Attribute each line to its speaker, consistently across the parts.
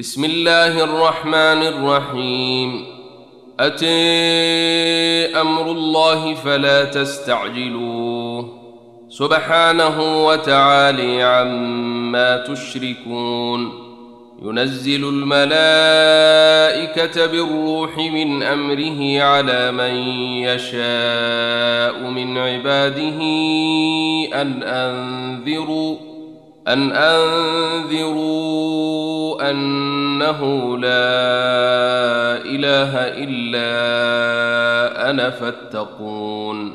Speaker 1: بسم الله الرحمن الرحيم. أتي أمر الله فلا تستعجلوه. سبحانه وتعالي عما تشركون. ينزل الملائكة بالروح من أمره على من يشاء من عباده أن أنذروا أن أنذروا أنه لا إله إلا أنا فاتقون.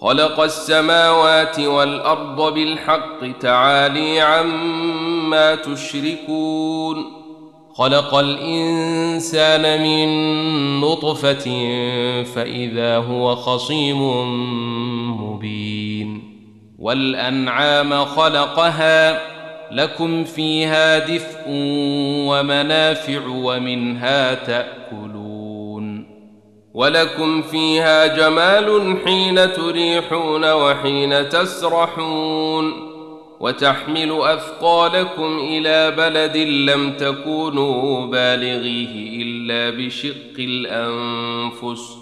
Speaker 1: خلق السماوات والأرض بالحق تعالي عما تشركون. خلق الإنسان من نطفة فإذا هو خصيم مبين. والأنعام خلقها لكم فيها دفء ومنافع ومنها تأكلون ولكم فيها جمال حين تريحون وحين تسرحون وتحمل أثقالكم إلى بلد لم تكونوا بالغيه إلا بشق الأنفس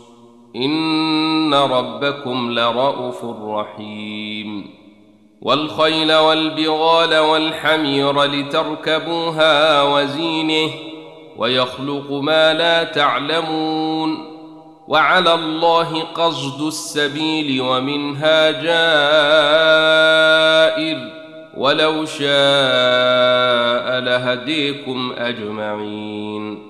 Speaker 1: ان ربكم لرءوف رحيم والخيل والبغال والحمير لتركبوها وزينه ويخلق ما لا تعلمون وعلى الله قصد السبيل ومنها جائر ولو شاء لهديكم اجمعين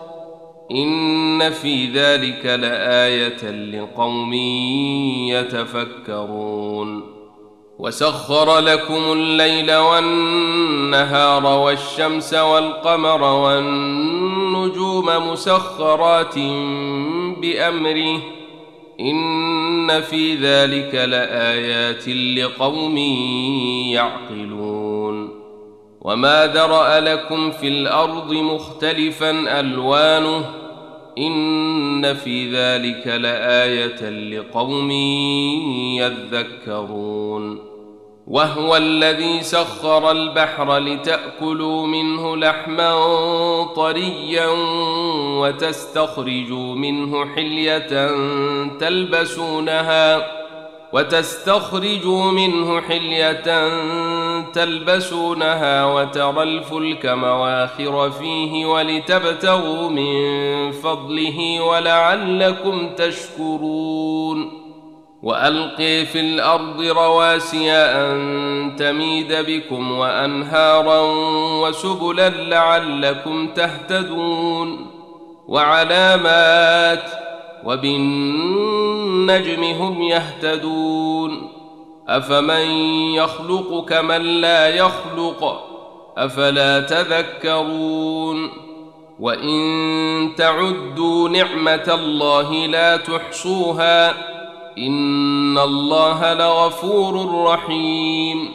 Speaker 1: إن في ذلك لآية لقوم يتفكرون. وسخر لكم الليل والنهار والشمس والقمر والنجوم مسخرات بأمره. إن في ذلك لآيات لقوم يعقلون. وما ذرأ لكم في الأرض مختلفا ألوانه إن في ذلك لآية لقوم يذكرون. وهو الذي سخر البحر لتأكلوا منه لحما طريا وتستخرجوا منه حلية تلبسونها وتستخرجوا منه حلية تلبسونها وترى الفلك مواخر فيه ولتبتغوا من فضله ولعلكم تشكرون. وألقي في الأرض رواسي أن تميد بكم وأنهارا وسبلا لعلكم تهتدون. وعلامات وبالنجم هم يهتدون أفمن يخلق كمن لا يخلق أفلا تذكرون وإن تعدوا نعمة الله لا تحصوها إن الله لغفور رحيم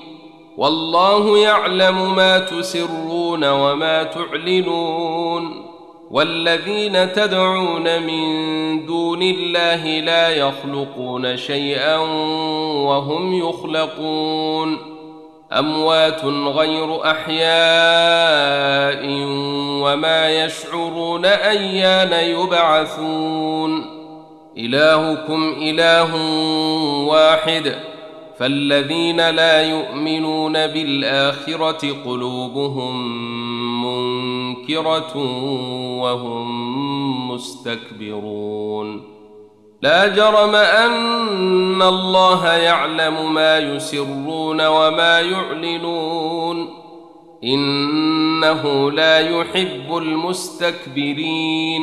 Speaker 1: والله يعلم ما تسرون وما تعلنون والذين تدعون من دون الله لا يخلقون شيئا وهم يخلقون. أموات غير أحياء وما يشعرون أيان يبعثون. إلهكم إله واحد. فالذين لا يؤمنون بالاخره قلوبهم منكره وهم مستكبرون لا جرم ان الله يعلم ما يسرون وما يعلنون انه لا يحب المستكبرين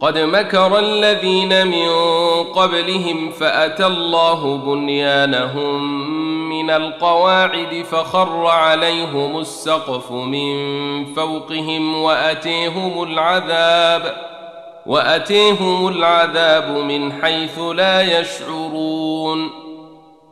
Speaker 1: قد مكر الذين من قبلهم فأتى الله بنيانهم من القواعد فخر عليهم السقف من فوقهم وأتيهم العذاب وأتيهم العذاب من حيث لا يشعرون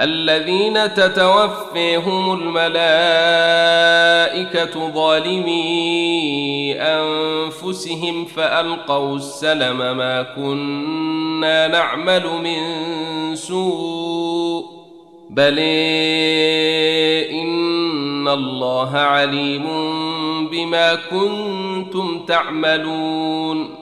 Speaker 1: الذين تتوفيهم الملائكة ظالمي أنفسهم فألقوا السلم ما كنا نعمل من سوء بل إن الله عليم بما كنتم تعملون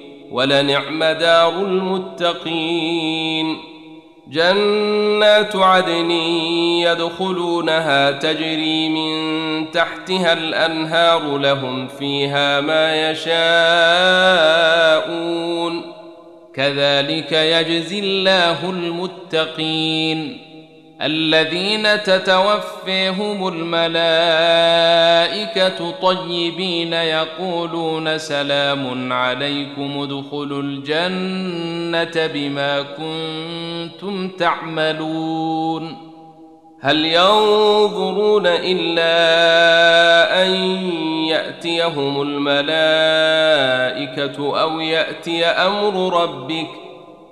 Speaker 1: ولنعم دار المتقين. جنات عدن يدخلونها تجري من تحتها الأنهار لهم فيها ما يشاءون. كذلك يجزي الله المتقين. الذين تتوفيهم الملائكة طيبين يقولون سلام عليكم ادخلوا الجنة بما كنتم تعملون. هل ينظرون إلا أن يأتيهم الملائكة أو يأتي أمر ربك ۖ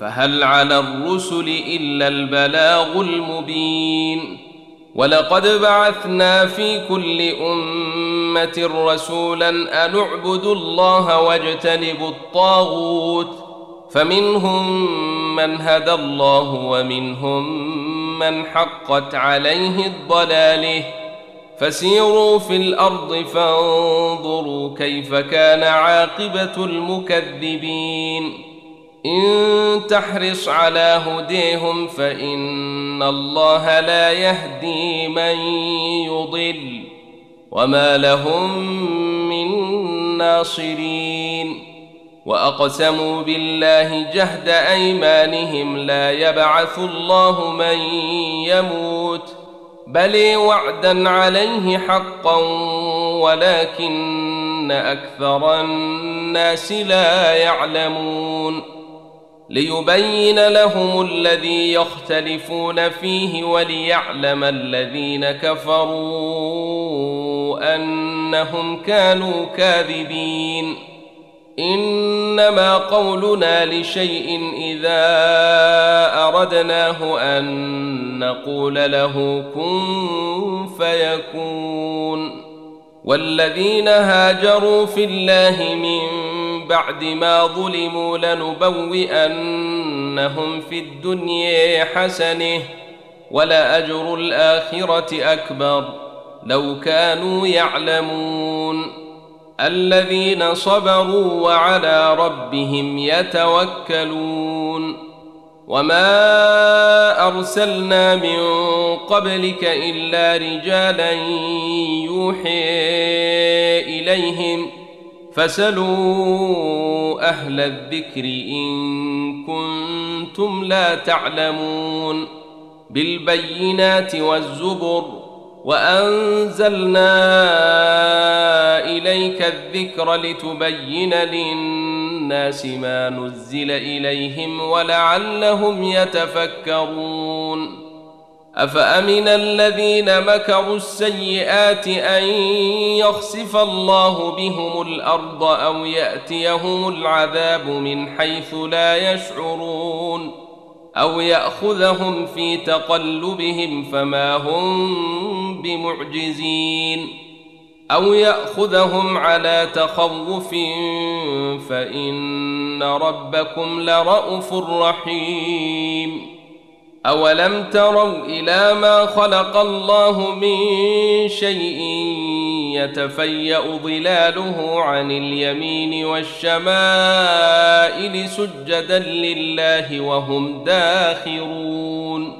Speaker 1: فهل على الرسل إلا البلاغ المبين؟ ولقد بعثنا في كل أمة رسولا أن اعبدوا الله واجتنبوا الطاغوت فمنهم من هدى الله ومنهم من حقت عليه الضلاله. فسيروا في الأرض فانظروا كيف كان عاقبة المكذبين. إن تحرص على هديهم فإن الله لا يهدي من يضل وما لهم من ناصرين وأقسموا بالله جهد أيمانهم لا يبعث الله من يموت بل وعدا عليه حقا ولكن أكثر الناس لا يعلمون ليبين لهم الذي يختلفون فيه وليعلم الذين كفروا أنهم كانوا كاذبين. إنما قولنا لشيء إذا أردناه أن نقول له كن فيكون. والذين هاجروا في الله من بعد ما ظلموا لنبوئنهم في الدنيا حسنة ولأجر الآخرة أكبر. لو كانوا يعلمون الذين صبروا وعلى ربهم يتوكلون. وما أرسلنا من قبلك إلا رجالا يوحي إليهم فسلوا أهل الذكر إن كنتم لا تعلمون بالبينات والزبر وأنزلنا إليك الذكر لتبين للناس ما نزل إليهم ولعلهم يتفكرون أفأمن الذين مكروا السيئات أن يخسف الله بهم الأرض أو يأتيهم العذاب من حيث لا يشعرون أو يأخذهم في تقلبهم فما هم بمعجزين أو يأخذهم على تخوف فإن ربكم لرءوف رحيم اولم تروا إلى ما خلق الله من شيء يتفيا ظلاله عن اليمين والشمائل سجدا لله وهم داخرون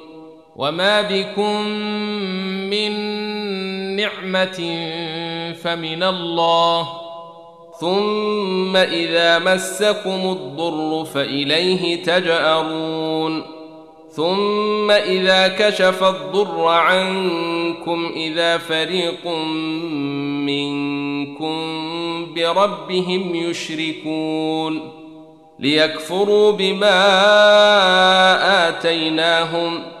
Speaker 1: وما بكم من نعمه فمن الله ثم اذا مسكم الضر فاليه تجارون ثم اذا كشف الضر عنكم اذا فريق منكم بربهم يشركون ليكفروا بما اتيناهم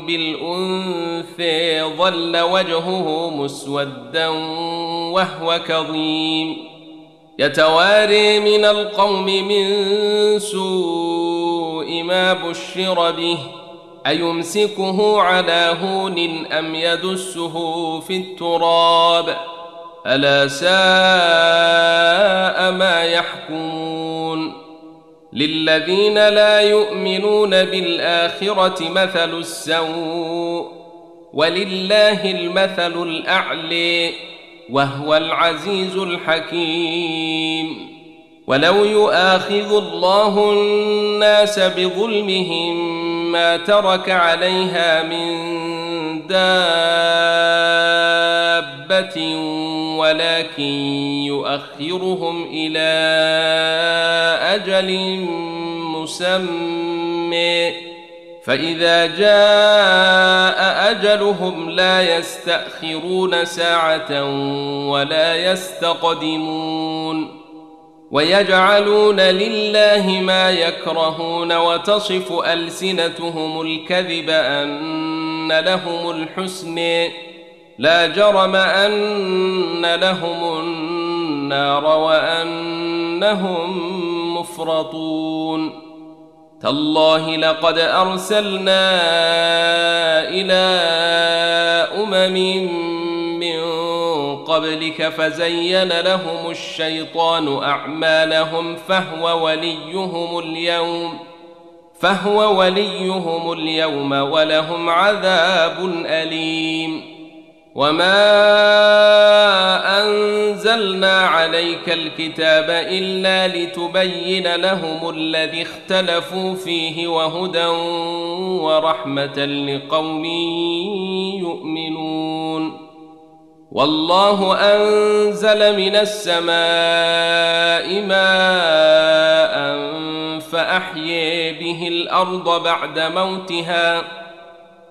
Speaker 1: بالأنثى ظل وجهه مسودا وهو كظيم. يتواري من القوم من سوء ما بشر به. أيمسكه على هون أم يدسه في التراب؟ ألا ساء ما يحكمون. للذين لا يؤمنون بالاخره مثل السوء ولله المثل الاعلي وهو العزيز الحكيم ولو يؤاخذ الله الناس بظلمهم ما ترك عليها من دابه ولكن يؤخرهم إلى أجل مسمى. فإذا جاء أجلهم لا يستأخرون ساعة ولا يستقدمون. ويجعلون لله ما يكرهون وتصف ألسنتهم الكذب أن لهم الحسن. لا جرم أن لهم النار وأنهم مفرطون. تالله لقد أرسلنا إلى أمم من قبلك فزين لهم الشيطان أعمالهم فهو وليهم اليوم فهو وليهم اليوم ولهم عذاب أليم. وما أنزلنا عليك الكتاب إلا لتبين لهم الذي اختلفوا فيه وهدى ورحمة لقوم يؤمنون والله أنزل من السماء ماء فأحيي به الأرض بعد موتها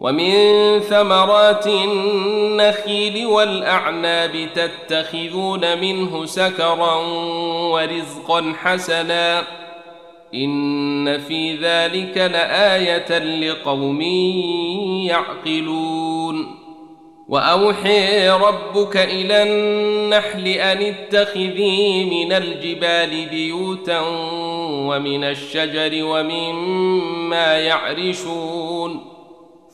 Speaker 1: ومن ثمرات النخيل والأعناب تتخذون منه سكرا ورزقا حسنا. إن في ذلك لآية لقوم يعقلون. وأوحي ربك إلى النحل أن اتخذي من الجبال بيوتا ومن الشجر ومما يعرشون.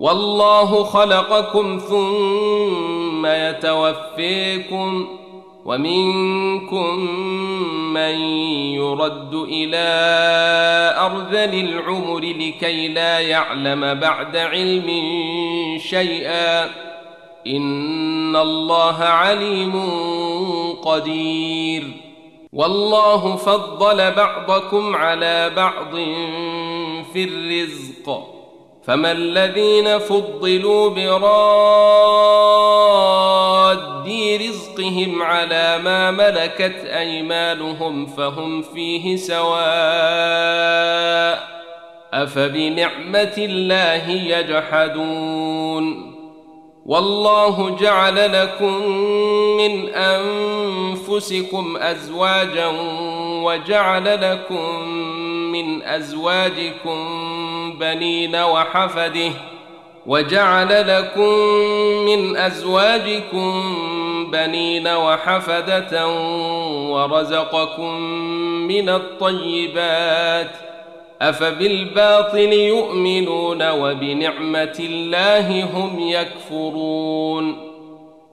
Speaker 1: والله خلقكم ثم يتوفيكم ومنكم من يرد إلى أرذل العمر لكي لا يعلم بعد علم شيئا. إن الله عليم قدير. والله فضل بعضكم على بعض في الرزق. فما الذين فضلوا براد رزقهم على ما ملكت أيمانهم فهم فيه سواء أفبنعمة الله يجحدون والله جعل لكم من أنفسكم أزواجا وجعل لكم من أزواجكم بنين وحفده وجعل لكم من أزواجكم بنين وحفدة ورزقكم من الطيبات أفبالباطل يؤمنون وبنعمة الله هم يكفرون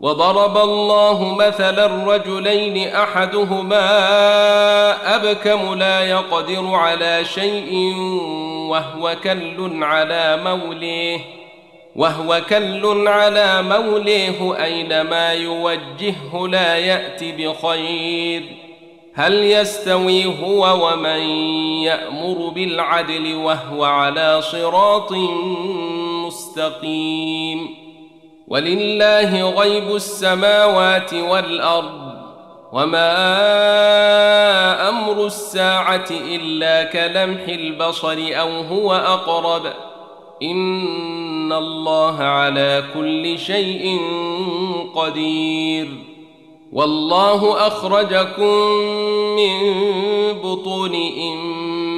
Speaker 1: وضرب الله مثلا رجلين أحدهما أبكم لا يقدر على شيء وهو كل على موليه وهو كل على موليه أينما يوجهه لا يات بخير. هل يستوي هو ومن يأمر بالعدل وهو على صراط مستقيم؟ ولله غيب السماوات والأرض وما أمر الساعة إلا كلمح البصر أو هو أقرب إن الله على كل شيء قدير والله أخرجكم من بطون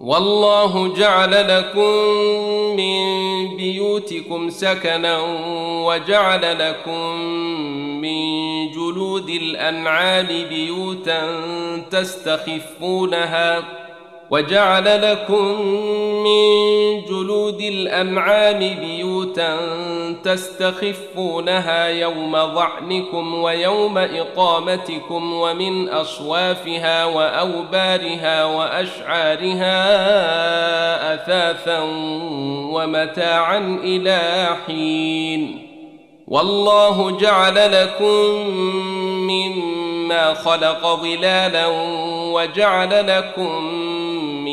Speaker 1: والله جعل لكم من بيوتكم سكنا وجعل لكم من جلود الأنعام بيوتا تستخفونها وجعل لكم من جلود الأنعام بيوتا تستخفونها يوم ظعنكم ويوم إقامتكم ومن أصوافها وأوبارها وأشعارها أثاثا ومتاعا إلى حين. والله جعل لكم مما خلق ظلالا وجعل لكم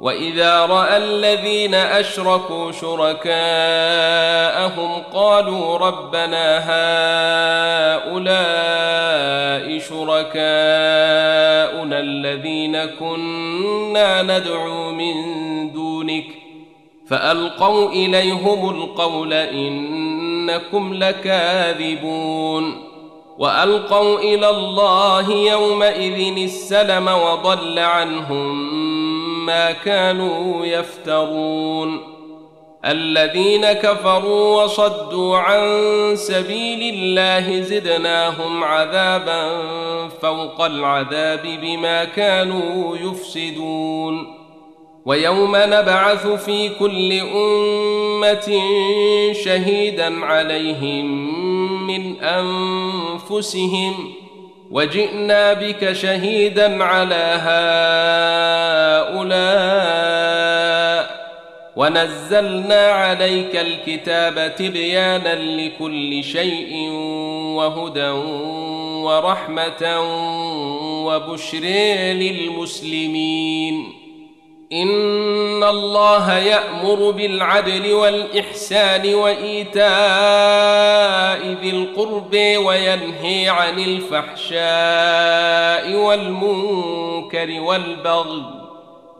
Speaker 1: وإذا رأى الذين أشركوا شركاءهم قالوا ربنا هؤلاء شركاؤنا الذين كنا ندعو من دونك فألقوا إليهم القول إنكم لكاذبون وألقوا إلى الله يومئذ السلم وضل عنهم ما كانوا يفترون. الذين كفروا وصدوا عن سبيل الله زدناهم عذابا فوق العذاب بما كانوا يفسدون. ويوم نبعث في كل أمة شهيدا عليهم من أنفسهم وجئنا بك شهيدا على هؤلاء ونزلنا عليك الكتاب تبيانا لكل شيء وهدى ورحمة وبشر للمسلمين. إن الله يأمر بالعدل والإحسان وإيتاء ذي القرب وينهي عن الفحشاء والمنكر والبغي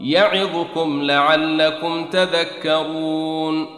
Speaker 1: يعظكم لعلكم تذكرون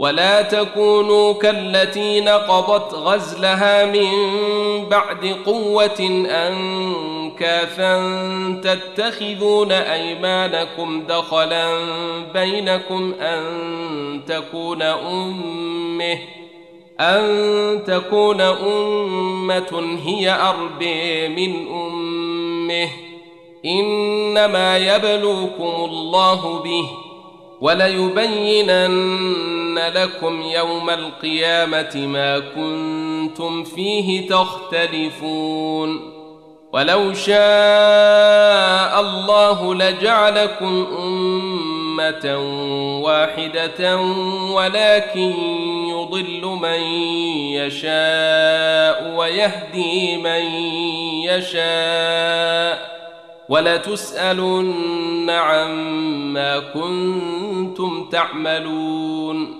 Speaker 1: ولا تكونوا كالتي نقضت غزلها من بعد قوة انكاثا تتخذون أيمانكم دخلا بينكم أن تكون أمة أن تكون أمة هي أربي من أمه إنما يبلوكم الله به وليبينن لكم يوم القيامة ما كنتم فيه تختلفون ولو شاء الله لجعلكم أمة واحدة ولكن يضل من يشاء ويهدي من يشاء ولتسألن عما كنتم تعملون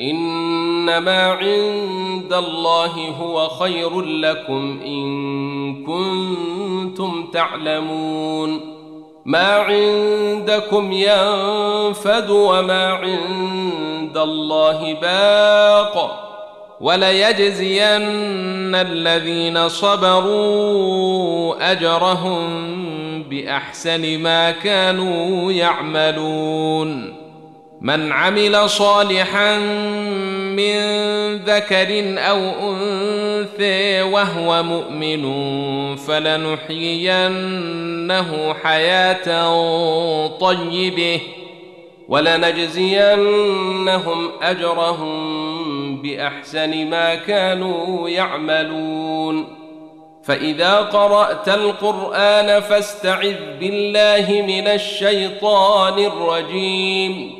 Speaker 1: إنما عند الله هو خير لكم إن كنتم تعلمون. ما عندكم ينفد وما عند الله باق. وليجزين الذين صبروا أجرهم بأحسن ما كانوا يعملون. من عمل صالحا من ذكر أو أنثى وهو مؤمن فلنحيينه حياة طيبة ولنجزينهم أجرهم بأحسن ما كانوا يعملون. فإذا قرأت القرآن فاستعذ بالله من الشيطان الرجيم.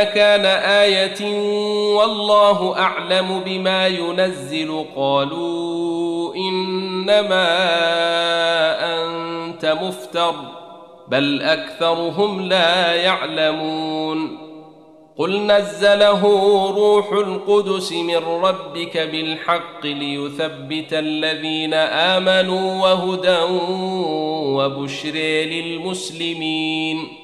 Speaker 1: مكان آية والله أعلم بما ينزل قالوا إنما أنت مفتر بل أكثرهم لا يعلمون قل نزله روح القدس من ربك بالحق ليثبت الذين آمنوا وهدى وبشر للمسلمين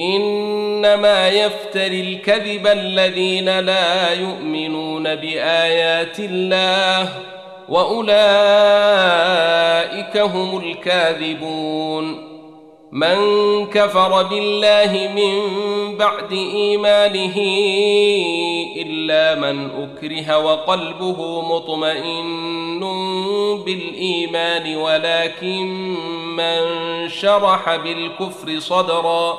Speaker 1: إنما يفتري الكذب الذين لا يؤمنون بآيات الله وأولئك هم الكاذبون. من كفر بالله من بعد إيمانه إلا من أكره وقلبه مطمئن بالإيمان ولكن من شرح بالكفر صدرا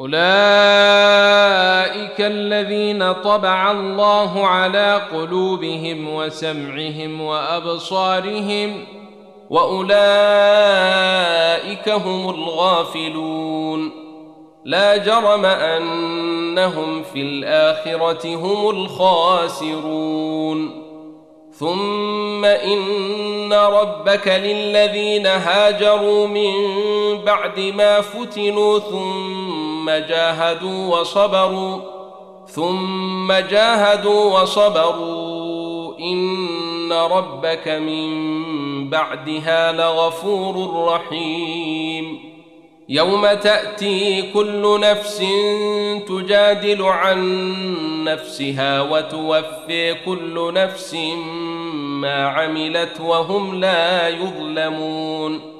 Speaker 1: اولئك الذين طبع الله على قلوبهم وسمعهم وابصارهم واولئك هم الغافلون لا جرم انهم في الاخره هم الخاسرون ثم ان ربك للذين هاجروا من بعد ما فتنوا ثم جاهدوا وصبروا ثم جاهدوا وصبروا. إن ربك من بعدها لغفور رحيم. يوم تأتي كل نفس تجادل عن نفسها وتوفي كل نفس ما عملت وهم لا يظلمون.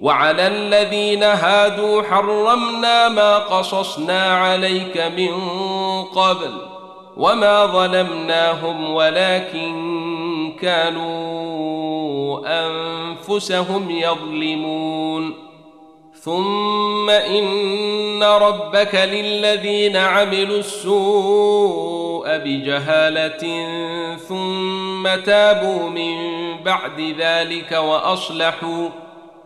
Speaker 1: وعلى الذين هادوا حرمنا ما قصصنا عليك من قبل وما ظلمناهم ولكن كانوا أنفسهم يظلمون. ثم إن ربك للذين عملوا السوء بجهالة ثم تابوا من بعد ذلك وأصلحوا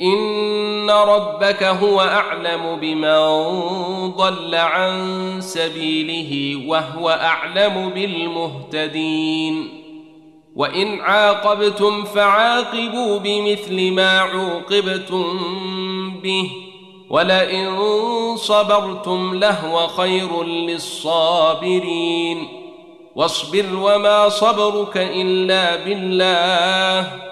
Speaker 1: ان ربك هو اعلم بمن ضل عن سبيله وهو اعلم بالمهتدين وان عاقبتم فعاقبوا بمثل ما عوقبتم به ولئن صبرتم لهو خير للصابرين واصبر وما صبرك الا بالله